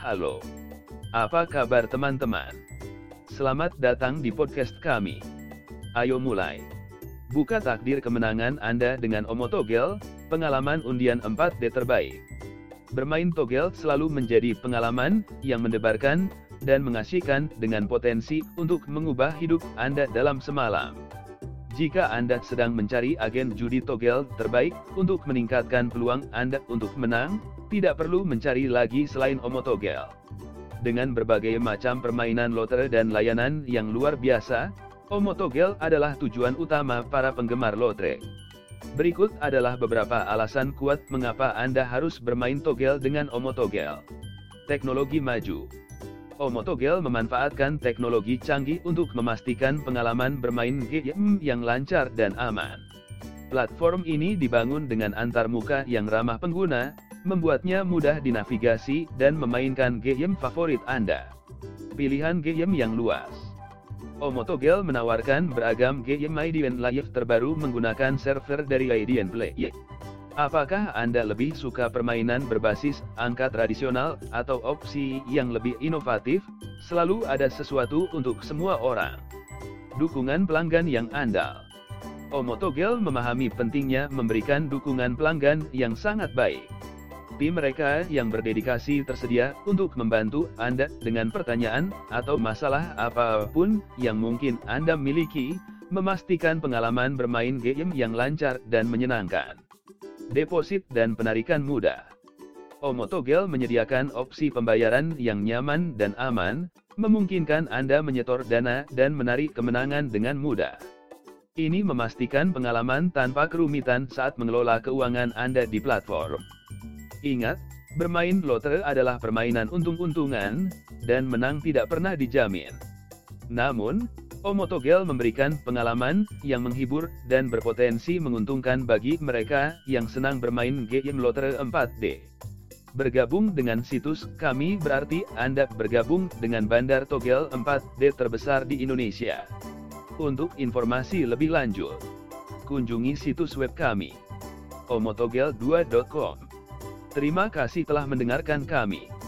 Halo. Apa kabar teman-teman? Selamat datang di podcast kami. Ayo mulai. Buka takdir kemenangan Anda dengan Omo Togel, pengalaman undian 4D terbaik. Bermain togel selalu menjadi pengalaman yang mendebarkan dan mengasihkan dengan potensi untuk mengubah hidup Anda dalam semalam. Jika Anda sedang mencari agen judi togel terbaik untuk meningkatkan peluang Anda untuk menang, tidak perlu mencari lagi selain Omotogel. Dengan berbagai macam permainan lotre dan layanan yang luar biasa, Omotogel adalah tujuan utama para penggemar lotre. Berikut adalah beberapa alasan kuat mengapa Anda harus bermain togel dengan Omotogel. Teknologi maju. Omotogel memanfaatkan teknologi canggih untuk memastikan pengalaman bermain game yang lancar dan aman. Platform ini dibangun dengan antarmuka yang ramah pengguna, membuatnya mudah dinavigasi dan memainkan game favorit Anda. Pilihan game yang luas. Omotogel menawarkan beragam game IDN Live terbaru menggunakan server dari IDN Play. Apakah Anda lebih suka permainan berbasis angka tradisional atau opsi yang lebih inovatif? Selalu ada sesuatu untuk semua orang. Dukungan pelanggan yang andal. Omotogel memahami pentingnya memberikan dukungan pelanggan yang sangat baik tim mereka yang berdedikasi tersedia untuk membantu Anda dengan pertanyaan atau masalah apa pun yang mungkin Anda miliki, memastikan pengalaman bermain game yang lancar dan menyenangkan. Deposit dan penarikan mudah. Omotogel menyediakan opsi pembayaran yang nyaman dan aman, memungkinkan Anda menyetor dana dan menarik kemenangan dengan mudah. Ini memastikan pengalaman tanpa kerumitan saat mengelola keuangan Anda di platform. Ingat, bermain lotre adalah permainan untung-untungan, dan menang tidak pernah dijamin. Namun, Omotogel memberikan pengalaman yang menghibur dan berpotensi menguntungkan bagi mereka yang senang bermain game lotre 4D. Bergabung dengan situs kami berarti Anda bergabung dengan bandar togel 4D terbesar di Indonesia. Untuk informasi lebih lanjut, kunjungi situs web kami omotogel2.com. Terima kasih telah mendengarkan kami.